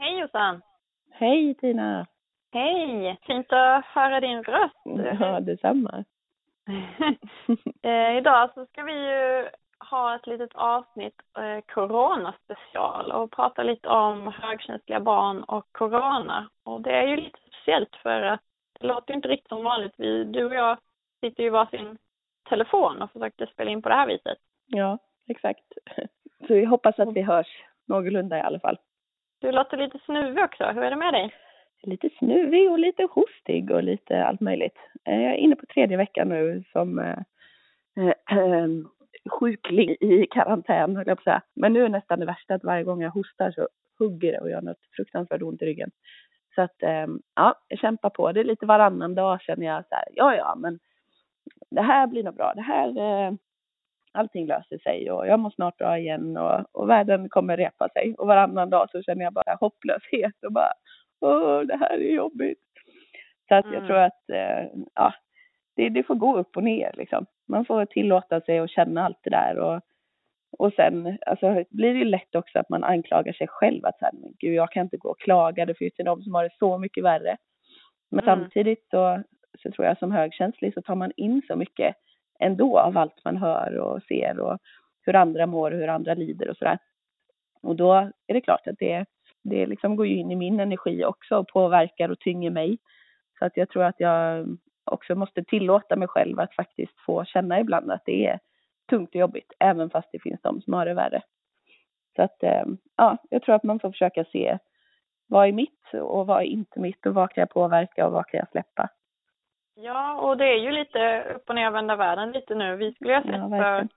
Hej Jossan! Hej Tina! Hej! Fint att höra din röst. Ja, detsamma. eh, idag så ska vi ju ha ett litet avsnitt, eh, coronaspecial och prata lite om högkänsliga barn och corona. Och det är ju lite speciellt för att det låter inte riktigt som vanligt. Vi, du och jag sitter ju varsin telefon och försökte spela in på det här viset. Ja, exakt. Så vi hoppas att vi hörs någorlunda i alla fall. Du låter lite snuvig också. Hur är det med dig? Lite snuvig och lite hostig och lite allt möjligt. Eh, jag är inne på tredje veckan nu som eh, eh, ehm, äh, äh, sjukling i karantän, höll jag på att säga. Men nu är nästan det värsta att varje gång jag hostar så hugger det och gör något fruktansvärt ont i ryggen. Så att, äh, ja, jag kämpar på. Det är lite varannan dag känner jag så här, ja, ja, men det här blir nog bra. Det här, allting löser sig och jag mår snart bra igen och, och världen kommer repa sig. Och varannan dag så känner jag bara hopplöshet och bara, åh, det här är jobbigt. Så att jag mm. tror att, eh, ja, det, det, får gå upp och ner liksom. Man får tillåta sig att känna allt det där och, och sen alltså, blir det lätt också att man anklagar sig själv att säga, men gud, jag kan inte gå och klaga, det finns ju de som har det så mycket värre. Men mm. samtidigt så, så tror jag som högkänslig så tar man in så mycket ändå av allt man hör och ser och hur andra mår och hur andra lider och sådär. Och då är det klart att det, det liksom går ju in i min energi också och påverkar och tynger mig. Så att jag tror att jag också måste tillåta mig själv att faktiskt få känna ibland att det är tungt och jobbigt, även fast det finns de som har det värre. Så att, eh, ja, jag tror att man får försöka se vad är mitt och vad är inte mitt och vad kan jag påverka och vad kan jag släppa. Ja, och det är ju lite upp och nervända världen lite nu. Vi skulle ha sett ja, för,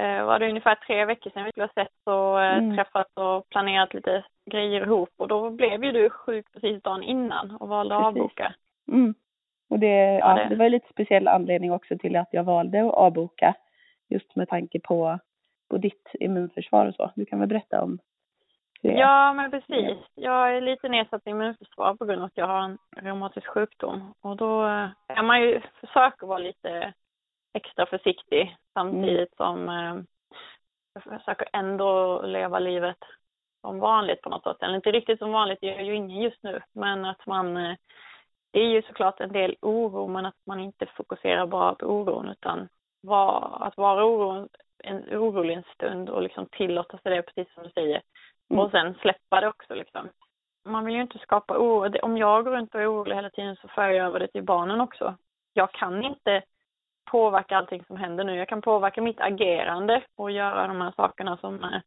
eh, var det ungefär tre veckor sedan vi skulle ha sett och eh, mm. träffat och planerat lite grejer ihop och då blev ju du sjuk precis dagen innan och valde att avboka. Mm. Och det, ja, det. det var ju lite speciell anledning också till att jag valde att avboka just med tanke på, på ditt immunförsvar och så. Du kan väl berätta om det. Ja, men precis. Jag är lite nedsatt immunförsvar på grund av att jag har en reumatisk sjukdom. Och då eh, kan man ju, försöka vara lite extra försiktig samtidigt mm. som eh, jag försöker ändå leva livet som vanligt på något sätt. Eller inte riktigt som vanligt, det gör ju ingen just nu. Men att man, eh, det är ju såklart en del oro, men att man inte fokuserar bara på oron utan var, att vara oro, en, orolig en stund och liksom tillåta sig det, precis som du säger. Mm. Och sen släppa det också liksom. Man vill ju inte skapa oro. Om jag går runt och är orolig hela tiden så för jag över det till barnen också. Jag kan inte påverka allting som händer nu. Jag kan påverka mitt agerande och göra de här sakerna som, eh,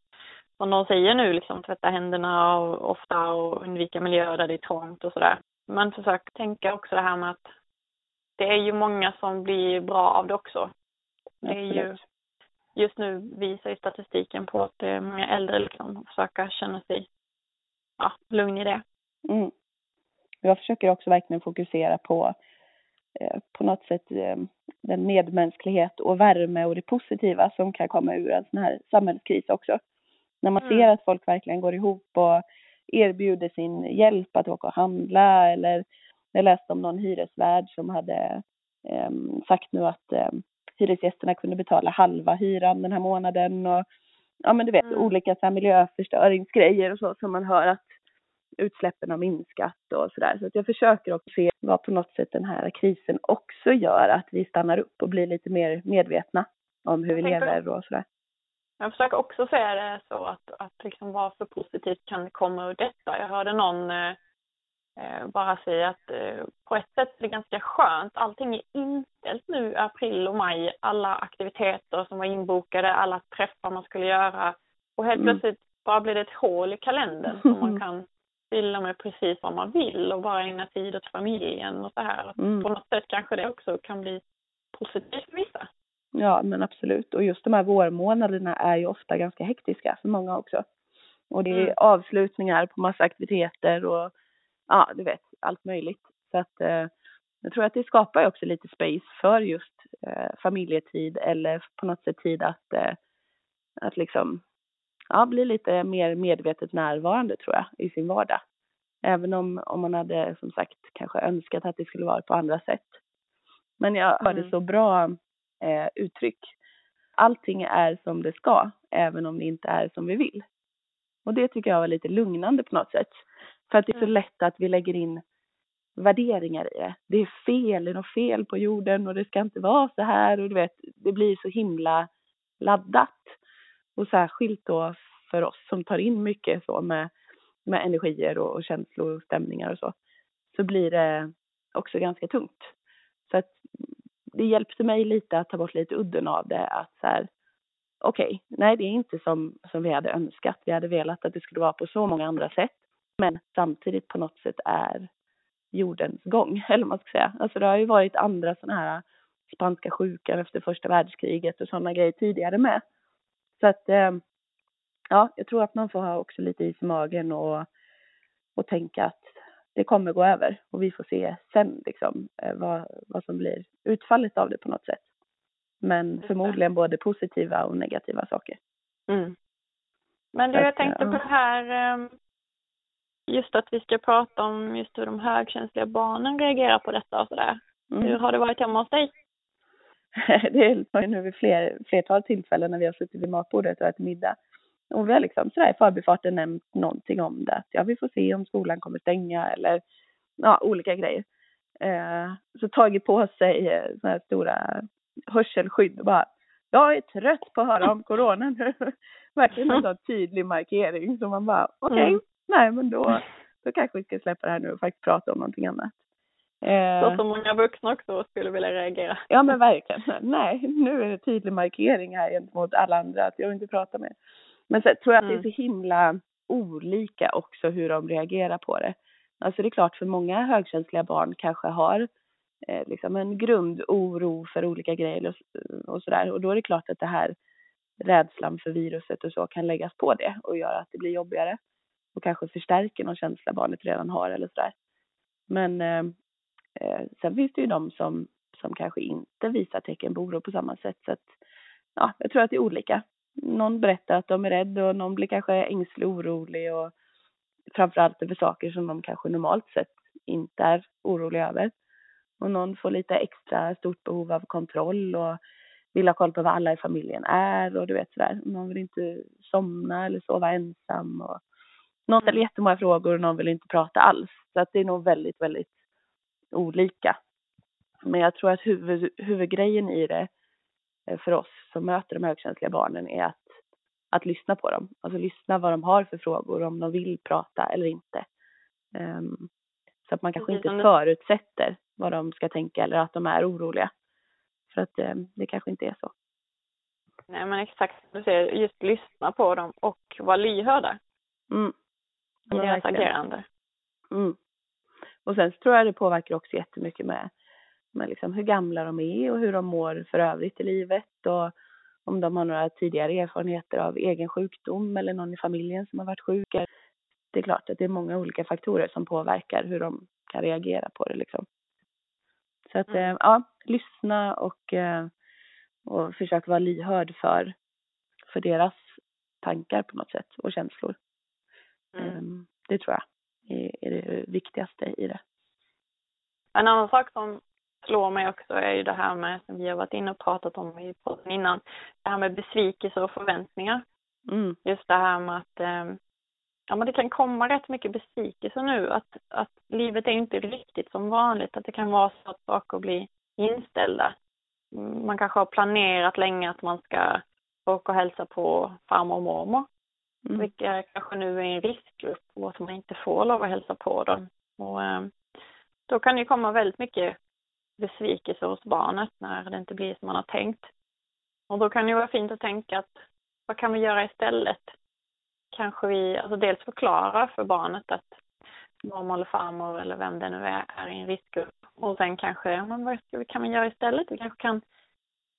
som de säger nu, liksom tvätta händerna och, ofta och undvika miljöer där det är trångt och sådär. Men försök tänka också det här med att det är ju många som blir bra av det också. Det är ju just nu visar ju statistiken på att många äldre liksom försöka känna sig ja, lugn i det. Mm. Jag försöker också verkligen fokusera på eh, på något sätt eh, den medmänsklighet och värme och det positiva som kan komma ur en sån här samhällskris också. När man mm. ser att folk verkligen går ihop och erbjuder sin hjälp att åka och handla eller jag läste om någon hyresvärd som hade eh, sagt nu att eh, hyresgästerna kunde betala halva hyran den här månaden och ja men du vet mm. olika så här miljöförstöringsgrejer och så som man hör att utsläppen har minskat och sådär. Så att jag försöker också se vad på något sätt den här krisen också gör att vi stannar upp och blir lite mer medvetna om hur vi lever och sådär. Jag försöker också säga det så att, att liksom vad för positivt kan komma ur detta. Jag hörde någon eh, bara säga att eh, på ett sätt är det ganska skönt. Allting är inställt nu april och maj. Alla aktiviteter som var inbokade, alla träffar man skulle göra. Och helt mm. plötsligt bara blir det ett hål i kalendern som man kan fylla med precis vad man vill och bara ägna tid åt familjen och så här. Mm. På något sätt kanske det också kan bli positivt för vissa. Ja, men absolut. Och just de här vårmånaderna är ju ofta ganska hektiska för många också. Och det är mm. avslutningar på massa aktiviteter och ja, du vet, allt möjligt. Så att eh, jag tror att det skapar också lite space för just eh, familjetid eller på något sätt tid att, eh, att liksom, ja, bli lite mer medvetet närvarande tror jag i sin vardag. Även om, om man hade som sagt kanske önskat att det skulle vara på andra sätt. Men jag hörde mm. så bra eh, uttryck. Allting är som det ska, även om det inte är som vi vill. Och det tycker jag var lite lugnande på något sätt. För att det är så Mm. lätt att vi lägger in värderingar i det. Det är fel, det är något fel på jorden och det ska inte vara så här och du vet, det blir så himla laddat. Och särskilt då för oss som tar in mycket så med, med energier och, och känslor och stämningar och så, så blir det också ganska tungt. Så att det hjälpte mig lite att ta bort lite udden av det, att så här, okej, okay, nej det är inte som, som vi hade önskat. Vi hade velat att det skulle vara på så många andra sätt, men samtidigt på något sätt är jordens gång, eller vad man ska säga. Alltså det har ju varit andra sådana här spanska sjukan efter första världskriget och sådana grejer tidigare med. Så att, eh, ja, jag tror att man får ha också lite is i magen och, och tänka att det kommer gå över och vi får se sen liksom vad, vad som blir utfallet av det på något sätt. Men förmodligen både positiva och negativa saker. Mm. Men du, jag tänkte på det här just att vi ska prata om just hur de högkänsliga barnen reagerar på detta och sådär. Mm. Hur har det varit hemma hos dig? det var ju nu vid fler, flertal tillfällen när vi har suttit vid matbordet och ätit middag. Och vi har liksom sådär i förbifarten nämnt någonting om det. Ja, vi får se om skolan kommer stänga eller ja, olika grejer. Eh, så tagit på sig eh, sådana här stora hörselskydd och bara jag är trött på att höra om corona nu. Verkligen en sån tydlig markering så man bara okej, okay, mm. Nej men då, då kanske vi ska släppa det här nu och faktiskt prata om någonting annat. Eh, så som många vuxna också skulle vilja reagera. Ja men verkligen. Nej, nu är det tydlig markering här gentemot alla andra att jag vill inte prata med. Men sen tror jag att mm. det är så himla olika också hur de reagerar på det. Alltså det är klart för många högkänsliga barn kanske har eh, liksom en grundoro för olika grejer och, och sådär. Och då är det klart att det här rädslan för viruset och så kan läggas på det och göra att det blir jobbigare. Och kanske förstärker någon känsla barnet redan har eller sådär. Men eh, eh, sen finns det ju de som, som kanske inte visar tecken på oro på samma sätt. Så att, ja, jag tror att det är olika. Någon berättar att de är rädda och någon blir kanske ängslig och orolig och framförallt över saker som de kanske normalt sett inte är oroliga över. Och någon får lite extra stort behov av kontroll och vill ha koll på vad alla i familjen är och du vet sådär. Någon vill inte somna eller sova ensam och någon ställer jättemånga frågor och någon vill inte prata alls. Så att det är nog väldigt, väldigt olika. Men jag tror att huvud, huvudgrejen i det för oss som möter de högkänsliga barnen är att, att lyssna på dem. Alltså lyssna vad de har för frågor, om de vill prata eller inte. Um, så att man kanske inte förutsätter vad de ska tänka eller att de är oroliga. För att um, det kanske inte är så. Nej men exakt du säger, just lyssna på dem och vara lyhörda. Mm. I deras agerande. Mm. Och sen så tror jag det påverkar också jättemycket med, med liksom hur gamla de är och hur de mår för övrigt i livet och om de har några tidigare erfarenheter av egen sjukdom eller någon i familjen som har varit sjuk. Det är klart att det är många olika faktorer som påverkar hur de kan reagera på det liksom. Så att mm. ja, lyssna och, och försök vara lyhörd för, för deras tankar på något sätt och känslor. Mm. Det tror jag är det viktigaste i det. En annan sak som slår mig också är ju det här med, som vi har varit inne och pratat om i podden innan, det här med besvikelser och förväntningar. Mm. Just det här med att ja, men det kan komma rätt mycket besvikelser nu, att, att livet är inte riktigt som vanligt, att det kan vara så att saker blir inställda. Man kanske har planerat länge att man ska åka och hälsa på farmor och mormor mm. vilka kanske nu är i en riskgrupp och att man inte får lov att hälsa på dem. Och, eh, då kan det komma väldigt mycket besvikelse hos barnet när det inte blir som man har tänkt. Och då kan det vara fint att tänka att vad kan vi göra istället? Kanske vi, alltså dels förklara för barnet att mormor eller farmor eller vem det nu är, är i en riskgrupp. Och sen kanske, men vad ska vi, kan vi göra istället? Vi kanske kan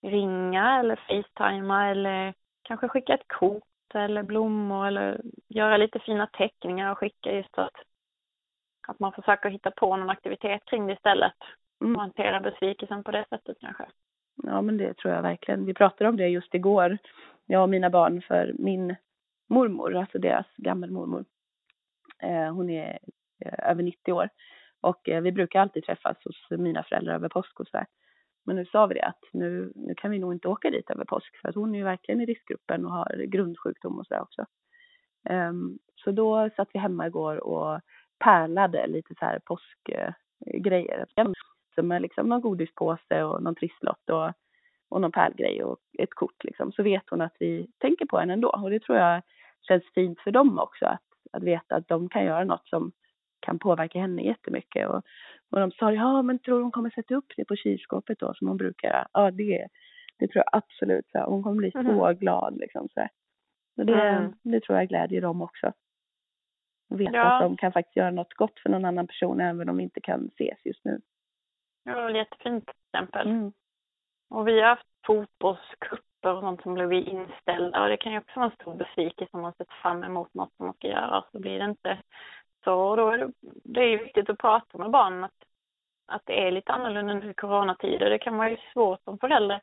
ringa eller facetima eller kanske skicka ett kort eller blommor eller göra lite fina teckningar och skicka just så att, att man försöker hitta på någon aktivitet kring det istället. Mm. Och hantera besvikelsen på det sättet kanske. Ja men det tror jag verkligen. Vi pratade om det just igår, jag och mina barn, för min mormor, alltså deras gammelmormor. Eh, hon är eh, över 90 år och eh, vi brukar alltid träffas hos mina föräldrar över påsk och så här. Men nu sa vi det att nu, nu kan vi nog inte åka dit över påsk för att hon är ju verkligen i riskgruppen och har grundsjukdom och sådär också. Um, så då satt vi hemma igår och pärlade lite så här påskgrejer. Som med liksom någon godispåse och någon trisslott och, och någon pärlgrej och ett kort liksom. Så vet hon att vi tänker på henne ändå och det tror jag känns fint för dem också att, att veta att de kan göra något som kan påverka henne jättemycket. Och, och de sa, ja men tror hon kommer sätta upp det på kylskåpet då som hon brukar göra? Ja det, det tror jag absolut. Så hon kommer bli mm. så glad liksom. Så. Och det, mm. det tror jag glädjer dem också. Veta ja. att de kan faktiskt göra något gott för någon annan person även om de inte kan ses just nu. Ja, jättefint exempel. Mm. Och vi har haft fotbollscuper och sånt som blivit inställda och det kan ju också vara en stor besvikelse om man sett fram emot något som man ska göra så blir det inte så. Och då är det, det är viktigt att prata med barnen att, att det är lite annorlunda nu i coronatider. Det kan vara ju svårt som förälder.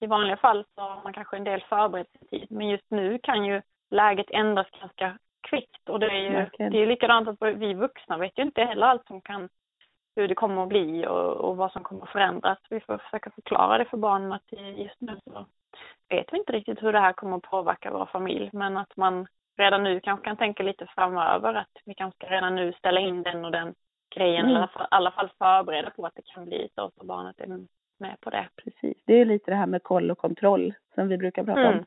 I vanliga fall så har man kanske en del förberedelsetid men just nu kan ju läget ändras ganska kvickt och det är ju det är likadant att vi vuxna vet ju inte heller allt som kan hur det kommer att bli och, och vad som kommer att förändras. Vi får försöka förklara det för barnen att just nu så vet vi inte riktigt hur det här kommer att påverka vår familj men att man redan nu kanske kan tänka lite framöver att vi kanske redan nu ställa in den och den grejen mm. eller i alla fall förbereda på att det kan bli så så barnet är med på det. Precis, det är lite det här med koll och kontroll som vi brukar prata mm. om.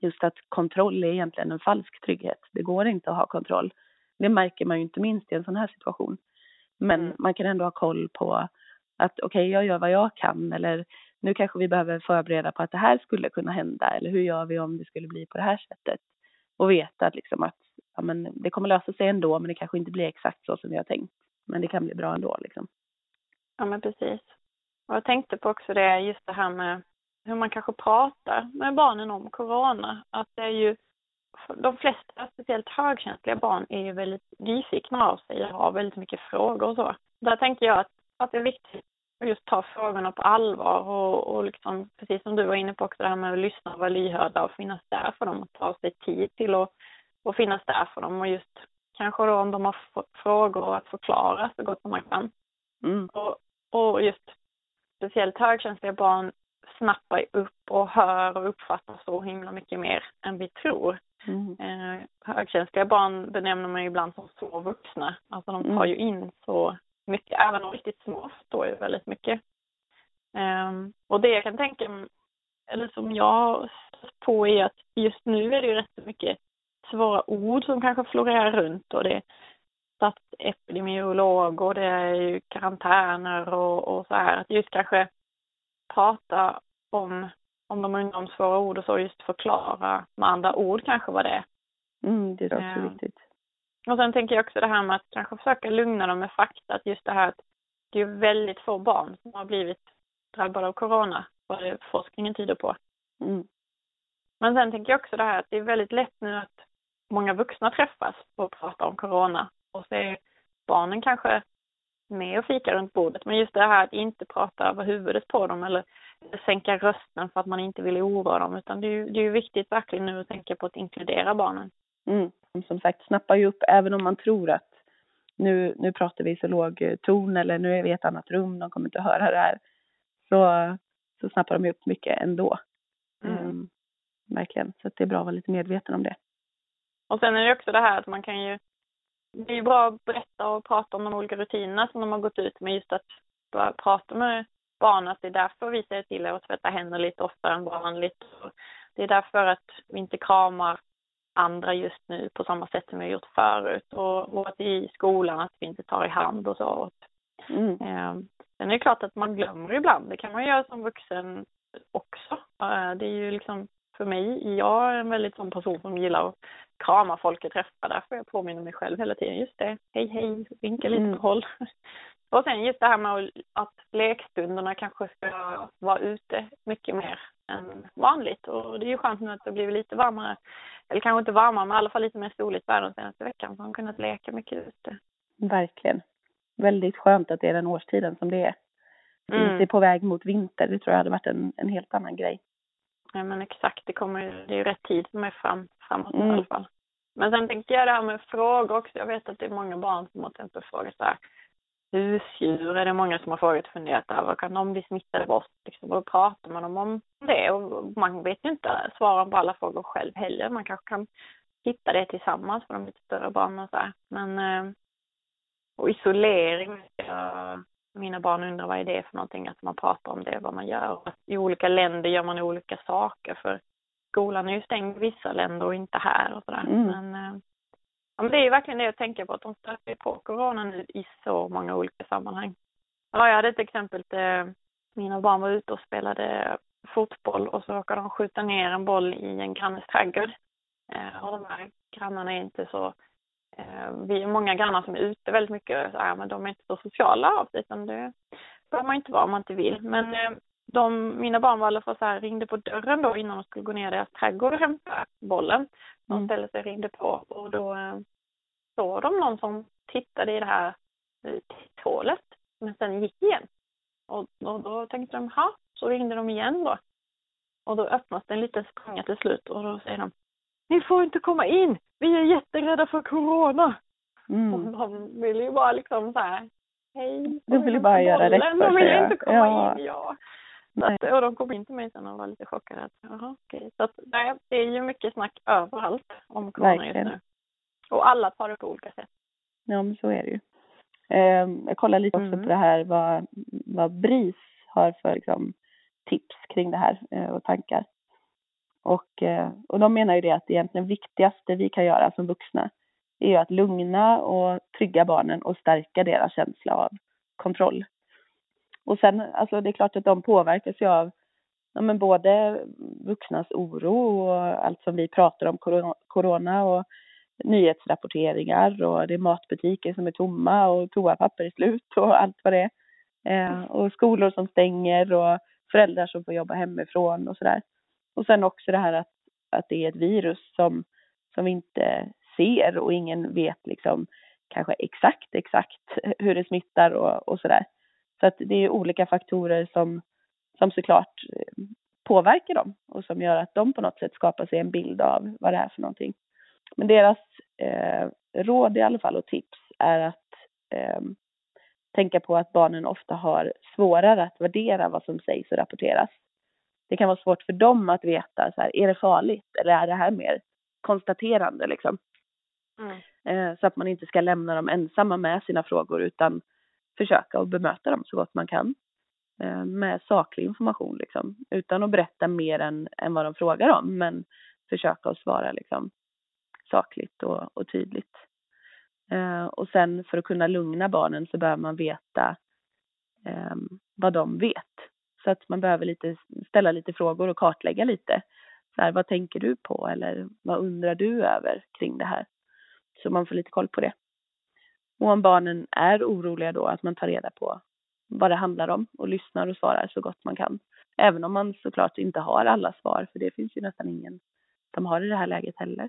Just att kontroll är egentligen en falsk trygghet. Det går inte att ha kontroll. Det märker man ju inte minst i en sån här situation. Men mm. man kan ändå ha koll på att okej, okay, jag gör vad jag kan eller nu kanske vi behöver förbereda på att det här skulle kunna hända eller hur gör vi om det skulle bli på det här sättet? Och veta att liksom att ja, men det kommer lösa sig ändå men det kanske inte blir exakt så som vi har tänkt. Men det kan bli bra ändå liksom. Ja men precis. Och jag tänkte på också det, just det här med hur man kanske pratar med barnen om corona. Att det är ju, de flesta, speciellt högkänsliga barn, är ju väldigt nyfikna av sig och har väldigt mycket frågor och så. Där tänker jag att, att det är viktigt just ta frågorna på allvar och, och liksom, precis som du var inne på också det här med att lyssna och vara lyhörda och finnas där för dem och ta sig tid till att och finnas där för dem och just kanske då om de har frågor att förklara så gott som man kan. Mm. Och, och just speciellt högkänsliga barn snappar upp och hör och uppfattar så himla mycket mer än vi tror. Mm. Eh, högkänsliga barn benämner man ju ibland som så vuxna. Alltså de tar mm. ju in så mycket, även de riktigt små förstår ju väldigt mycket. Eh, och det jag kan tänka eller som jag på är att just nu är det ju rätt mycket svåra ord som kanske florerar runt och det är statsepidemiolog och det är ju karantäner och, och så här. Att just kanske prata om, om de unga om svåra ord och så just förklara med andra ord kanske vad det är. Mm, det är också ja. viktigt. Och sen tänker jag också det här med att kanske försöka lugna dem med fakta. Att just det här att det är väldigt få barn som har blivit drabbade av corona, vad det forskningen tyder på. Mm. Men sen tänker jag också det här att det är väldigt lätt nu att många vuxna träffas och pratar om corona. Och så är barnen kanske med och fikar runt bordet. Men just det här att inte prata över huvudet på dem eller sänka rösten för att man inte vill oroa dem. Utan det är ju, det är ju viktigt verkligen nu att tänka på att inkludera barnen. Mm. Som sagt, snappar ju upp även om man tror att nu, nu pratar vi så låg ton eller nu är vi i ett annat rum, de kommer inte att höra det här. Så, så snappar de upp mycket ändå. Mm. Mm, verkligen. Så det är bra att vara lite medveten om det. Och sen är det också det här att man kan ju det är ju bra att berätta och prata om de olika rutinerna som de har gått ut med. Just att bara prata med barn att det är därför vi säger till er att tvätta händer lite oftare än vanligt. Det är därför att vi inte kramar andra just nu på samma sätt som vi har gjort förut. Och, och att i skolan att vi inte tar i hand och så. Mm. Eh, sen är det klart att man glömmer ibland. Det kan man göra som vuxen också. Eh, det är ju liksom för mig, jag är en väldigt sån person som gillar att krama folk jag träffar. Därför jag påminner mig själv hela tiden. Just det, hej hej, vinka lite mm. på håll. Och sen just det här med att lekstunderna kanske ska vara ute mycket mer än vanligt. Och det är ju skönt nu att det blivit lite varmare. Eller kanske inte varmare, men i alla fall lite mer soligt väder den senaste veckan. Så har kunnat leka mycket ute. Verkligen. Väldigt skönt att det är den årstiden som det är. Mm. Inte på väg mot vinter. Det tror jag hade varit en, en helt annan grej. Ja men exakt, det kommer det är ju rätt tid som är fram, framåt mm. i alla fall. Men sen tänker jag det här med frågor också. Jag vet att det är många barn som har till exempel frågat så här, husdjur är det många som har frågat och funderat över. Kan de bli smittade bort? Liksom, och pratar man om det? Och man vet ju inte svaren på alla frågor själv heller. Man kanske kan hitta det tillsammans för de lite större barnen och så här. Men eh, och isolering, mina barn undrar vad är det för någonting, att man pratar om det, vad man gör. I olika länder gör man olika saker för skolan är ju stängd i vissa länder och inte här och sådär. Mm. Men, eh, men det är ju verkligen det jag tänker på, att de stöter på corona nu i så många olika sammanhang. Ja, jag hade ett exempel där mina barn var ute och spelade fotboll och så råkade de skjuta ner en boll i en grannes trädgård. Eh, och de här grannarna är inte så eh, vi är många grannar som är ute väldigt mycket, så här, men de är inte så sociala av sig, utan det behöver man inte vara om man inte vill. Men eh, de, mina barn var i alla fall så här, ringde på dörren då innan de skulle gå ner i deras trädgård och hämta bollen. De mm. ställde sig och ringde på och då eh, såg de någon som tittade i det här titthålet, men sen gick igen. Och, och då tänkte de, ha, så ringde de igen då. Och då öppnas det en liten springa till slut och då säger de, ni får inte komma in, vi är jätterädda för corona. Mm. Och de vill ju bara liksom så här, hej. De vill ju bara göra rätt för sig. De vill inte komma ja. in, ja. Att, och de kom in till mig sen och var lite chockade. Jaha, okej. Så att, nej, det är ju mycket snack överallt om corona Verkligen. just nu. Och alla tar det på olika sätt. Ja, men så är det ju. Eh, jag kollar lite också mm. på det här vad, vad BRIS har för liksom, tips kring det här eh, och tankar. Och, eh, och de menar ju det att det egentligen viktigaste vi kan göra som vuxna är ju att lugna och trygga barnen och stärka deras känsla av kontroll. Och sen, alltså det är klart att de påverkas ju av ja, men både vuxnas oro och allt som vi pratar om, corona och nyhetsrapporteringar och det är matbutiker som är tomma och toapapper är slut och allt vad det är. Eh, och skolor som stänger och föräldrar som får jobba hemifrån och sådär. Och sen också det här att, att det är ett virus som, som vi inte ser och ingen vet liksom kanske exakt exakt hur det smittar och, och sådär. Så att det är olika faktorer som, som såklart eh, påverkar dem och som gör att de på något sätt skapar sig en bild av vad det är för någonting. Men deras eh, råd i alla fall och tips är att eh, tänka på att barnen ofta har svårare att värdera vad som sägs och rapporteras. Det kan vara svårt för dem att veta, så här, är det farligt eller är det här mer konstaterande liksom? Mm. Eh, så att man inte ska lämna dem ensamma med sina frågor utan försöka att bemöta dem så gott man kan eh, med saklig information liksom, utan att berätta mer än, än vad de frågar om, men försöka att svara liksom sakligt och, och tydligt. Eh, och sen för att kunna lugna barnen så behöver man veta eh, vad de vet. Så att man behöver lite, ställa lite frågor och kartlägga lite. Så här, vad tänker du på eller vad undrar du över kring det här? Så man får lite koll på det. Och om barnen är oroliga då, att man tar reda på vad det handlar om och lyssnar och svarar så gott man kan. Även om man såklart inte har alla svar, för det finns ju nästan ingen som har i det här läget heller.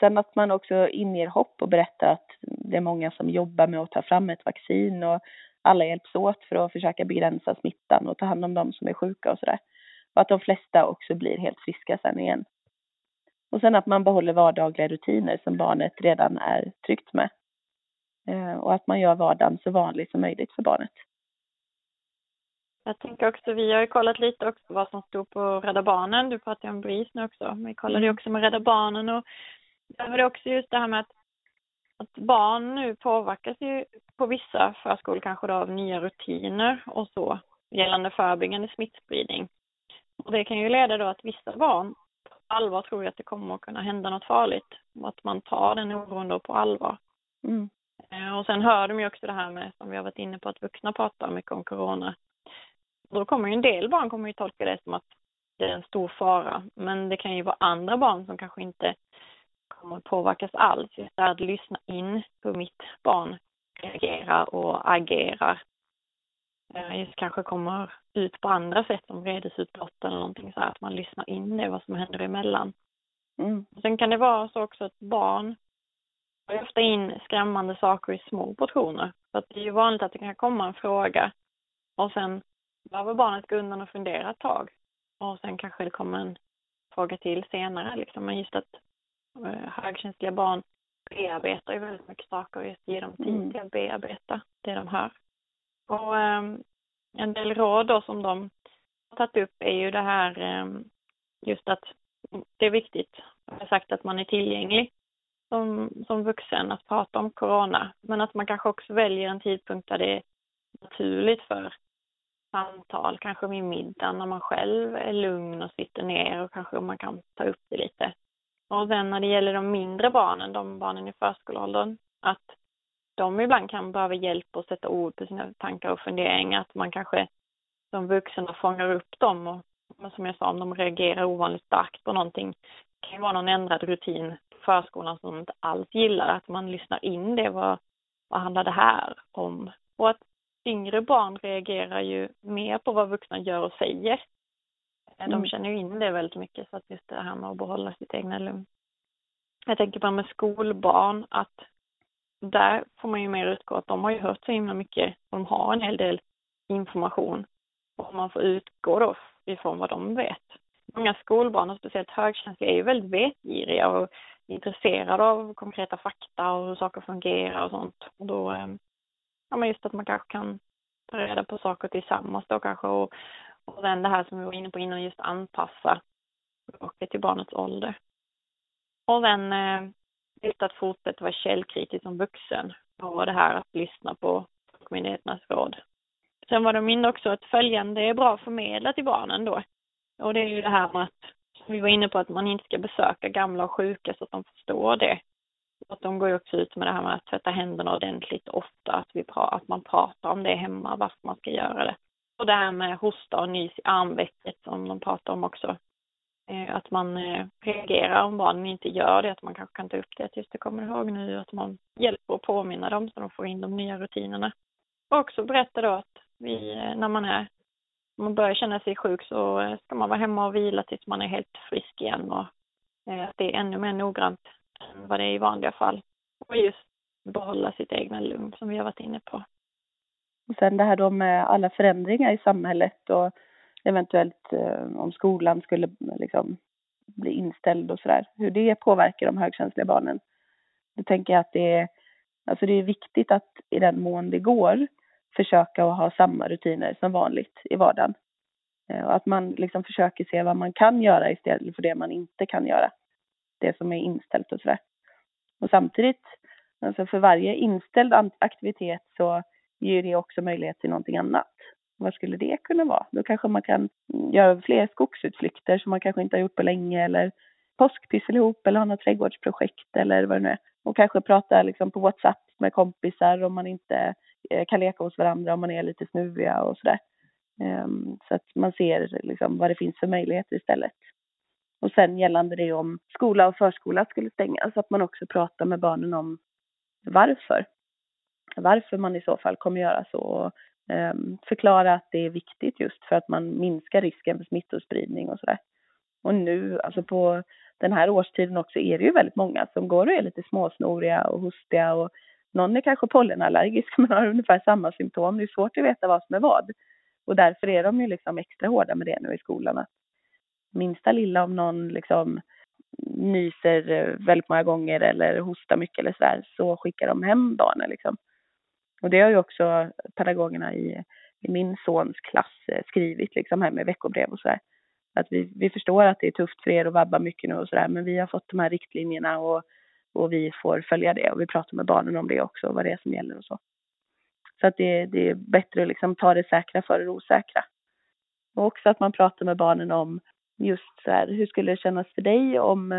Sen att man också inger hopp och berättar att det är många som jobbar med att ta fram ett vaccin och alla hjälps åt för att försöka begränsa smittan och ta hand om de som är sjuka och sådär. Och att de flesta också blir helt friska sen igen. Och sen att man behåller vardagliga rutiner som barnet redan är tryggt med. Eh, och att man gör vardagen så vanlig som möjligt för barnet. Jag tänker också, vi har ju kollat lite också vad som stod på Rädda Barnen. Du pratade om BRIS nu också. Vi kollade ju mm. också med Rädda Barnen och där var det också just det här med att, att barn nu påverkas ju på vissa förskolor kanske då av nya rutiner och så gällande förebyggande smittspridning. Och det kan ju leda då att vissa barn på allvar tror att det kommer att kunna hända något farligt och att man tar den oron då på allvar. Mm. Eh, och sen hör de ju också det här med, som vi har varit inne på, att vuxna pratar mycket om corona. Då kommer ju en del barn kommer ju tolka det som att det är en stor fara. Men det kan ju vara andra barn som kanske inte kommer att påverkas alls. Just det att lyssna in hur mitt barn reagerar och agerar. Eh, just kanske kommer ut på andra sätt som vredesutbrott eller någonting så här, att man lyssnar in det, vad som händer emellan. Mm. Sen kan det vara så också att barn tar ofta in skrämmande saker i små portioner. Så att det är ju vanligt att det kan komma en fråga och sen behöver barnet gå undan och fundera ett tag. Och sen kanske det kommer en fråga till senare liksom. Men just att eh, högkänsliga barn bearbetar ju väldigt mycket saker och just ger dem tid mm. till att bearbeta det de hör. Och um, en del råd då som de har tagit upp är ju det här um, just att det är viktigt jag har sagt att man är tillgänglig som, som vuxen att prata om corona. Men att man kanske också väljer en tidpunkt där det är naturligt för samtal, kanske vid middagen när man själv är lugn och sitter ner och kanske man kan ta upp det lite. Och sen när det gäller de mindre barnen, de barnen i förskoleåldern, att de ibland kan behöva hjälp att sätta ord på sina tankar och funderingar, att man kanske som vuxna fångar upp dem och som jag sa, om de reagerar ovanligt starkt på någonting, det kan ju vara någon ändrad rutin förskolan som de inte alls gillar, att man lyssnar in det, vad, vad handlar det här om? Och att yngre barn reagerar ju mer på vad vuxna gör och säger. De mm. känner ju in det väldigt mycket, så att just det här med att behålla sitt egna lugn. Jag tänker på med skolbarn, att där får man ju mer utgå att de har ju hört så himla mycket och de har en hel del information. Och man får utgå då ifrån vad de vet. Många skolbarn, och speciellt högkänsliga, är ju väldigt vetgiriga och intresserad av konkreta fakta och hur saker fungerar och sånt. Och då, ehm, ja men just att man kanske kan ta reda på saker tillsammans då kanske och, och sen det här som vi var inne på innan, just anpassa språket till barnets ålder. Och sen ehm, just att fortsätta vara källkritisk som vuxen och det här att lyssna på myndigheternas råd. Sen var de inne också att följande är bra att förmedla till barnen då. Och det är ju det här med att, vi var inne på, att man inte ska besöka gamla och sjuka så att de förstår det. Att de går ju också ut med det här med att tvätta händerna ordentligt ofta, att, vi pra, att man pratar om det hemma, varför man ska göra det. Och det här med hosta och nys i armvecket som de pratar om också. Eh, att man eh, reagerar om barnen inte gör det, att man kanske kan ta upp det tills det kommer ihåg nu, att man hjälper och påminna dem så de får in de nya rutinerna. Och också berätta då att vi, eh, när man är, om man börjar känna sig sjuk så ska man vara hemma och vila tills man är helt frisk igen och eh, att det är ännu mer noggrant än vad det är i vanliga fall. Och just behålla sitt egna lugn som vi har varit inne på. Och sen det här då med alla förändringar i samhället och eventuellt eh, om skolan skulle liksom bli inställd och sådär, hur det påverkar de högkänsliga barnen. Då tänker jag att det är, alltså det är viktigt att i den mån det går försöka att ha samma rutiner som vanligt i vardagen. Eh, och att man liksom försöker se vad man kan göra istället för det man inte kan göra. Det som är inställt och sådär. Och samtidigt, alltså för varje inställd aktivitet så ger det också möjlighet till någonting annat. Vad skulle det kunna vara? Då kanske man kan göra fler skogsutflykter som man kanske inte har gjort på länge eller påskpyssel ihop eller ha något trädgårdsprojekt eller vad det nu är. Och kanske prata liksom på WhatsApp med kompisar om man inte Eh, kan leka hos varandra om man är lite snuviga och sådär. Um, så att man ser liksom vad det finns för möjligheter istället. Och sen gällande det om skola och förskola skulle stängas, att man också pratar med barnen om varför. Varför man i så fall kommer göra så och ehm, förklara att det är viktigt just för att man minskar risken för smittospridning och sådär. Och nu, alltså på den här årstiden också, är det ju väldigt många som går och är lite småsnoriga och hostiga och någon är kanske pollenallergisk men har ungefär samma symptom. Det är svårt att veta vad som är vad. Och därför är de ju liksom extra hårda med det nu i skolan. Att minsta lilla om någon liksom nyser eh, väldigt många gånger eller hostar mycket eller sådär så skickar de hem barnen liksom. Och det har ju också pedagogerna i, i min sons klass eh, skrivit liksom här med veckobrev och sådär. Att vi, vi förstår att det är tufft för er att vabba mycket nu och sådär, men vi har fått de här riktlinjerna och, och vi får följa det och vi pratar med barnen om det också, vad det är som gäller och så. Så att det, det är bättre att liksom ta det säkra före det osäkra. Och också att man pratar med barnen om just så här, hur skulle det kännas för dig om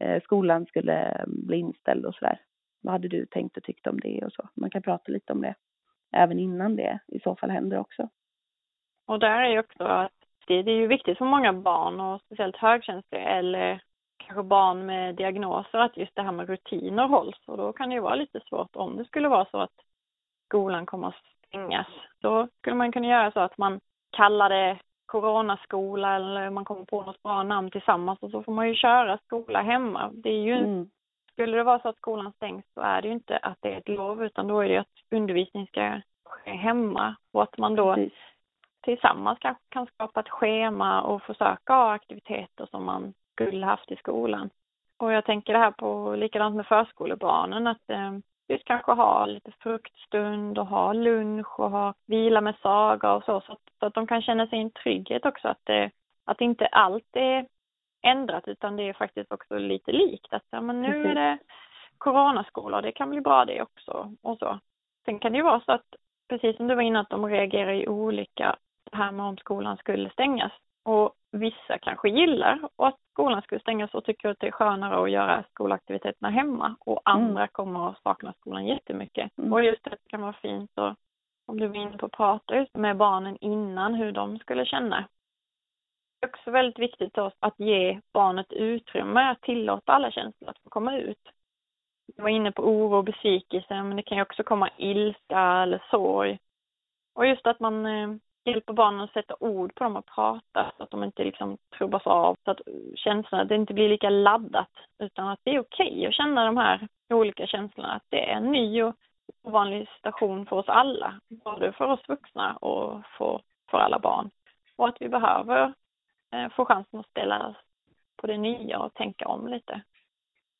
eh, skolan skulle mm, bli inställd och så där? Vad hade du tänkt och tyckt om det och så? Man kan prata lite om det även innan det i så fall händer också. Och där är ju också att det, det är ju viktigt för många barn och speciellt högkänsliga eller kanske barn med diagnoser att just det här med rutiner hålls och då kan det ju vara lite svårt om det skulle vara så att skolan kommer att stängas. Då skulle man kunna göra så att man kallar det coronaskola eller man kommer på något bra namn tillsammans och så får man ju köra skola hemma. Det är ju mm. Skulle det vara så att skolan stängs så är det ju inte att det är ett lov utan då är det att undervisning ska ske hemma och att man då Precis. tillsammans kanske kan skapa ett schema och försöka ha aktiviteter som man skulle haft i skolan. Och jag tänker det här på likadant med förskolebarnen att eh, just kanske ha lite fruktstund och ha lunch och ha vila med saga och så, så att, så att de kan känna sig i en trygghet också att det, att inte allt är ändrat utan det är faktiskt också lite likt. Att ja, men nu är det coronaskola det kan bli bra det också och så. Sen kan det ju vara så att, precis som du var inne att de reagerar ju olika det här med om skolan skulle stängas. Och vissa kanske gillar att skolan skulle stängas och tycker att det är skönare att göra skolaktiviteterna hemma och mm. andra mm. kommer att sakna skolan jättemycket. Mm. Och just det kan vara fint och om du var inne på att prata med barnen innan hur de skulle känna. Det är också väldigt viktigt att ge barnet utrymme att tillåta alla känslor att få komma ut. Jag var inne på oro och besvikelse, men det kan ju också komma ilska eller sorg. Och just att man hjälpa hjälper barnen att sätta ord på dem och prata så att de inte liksom trubbas av. Så att känslorna, det inte blir lika laddat utan att det är okej okay att känna de här olika känslorna. Att det är en ny och ovanlig situation för oss alla. Både för oss vuxna och för, för alla barn. Och att vi behöver eh, få chansen att ställa på det nya och tänka om lite.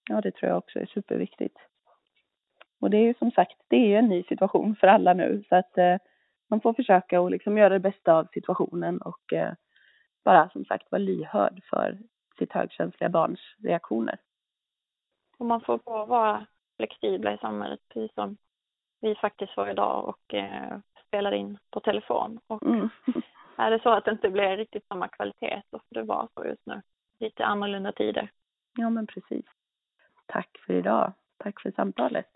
Ja, det tror jag också är superviktigt. Och det är ju som sagt, det är ju en ny situation för alla nu så att eh, man får försöka och liksom göra det bästa av situationen och eh, bara som sagt vara lyhörd för sitt högkänsliga barns reaktioner. Och man får vara flexibla i samhället, precis som vi faktiskt var idag och eh, spelade in på telefon. Och mm. är det så att det inte blir riktigt samma kvalitet så får det vara så just nu. Lite annorlunda tider. Ja men precis. Tack för idag. Tack för samtalet.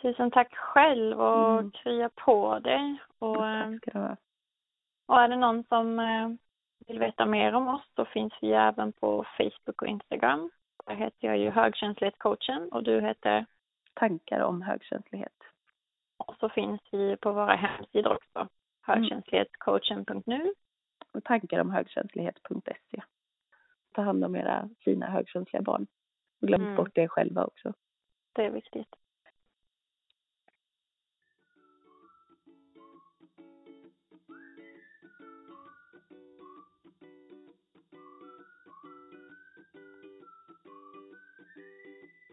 Tusen tack själv och mm. krya på dig. Och, tack ska du ha. Och är det någon som eh, vill veta mer om oss så finns vi även på Facebook och Instagram. Där heter jag ju högkänslighetscoachen och du heter? Tankar om högkänslighet. Och så finns vi på våra hemsidor också. Mm. Högkänslighetscoachen.nu. Och tankar om högkänslighet.se. Ta hand om era fina högkänsliga barn. Glöm mm. bort det själva också. Det är viktigt.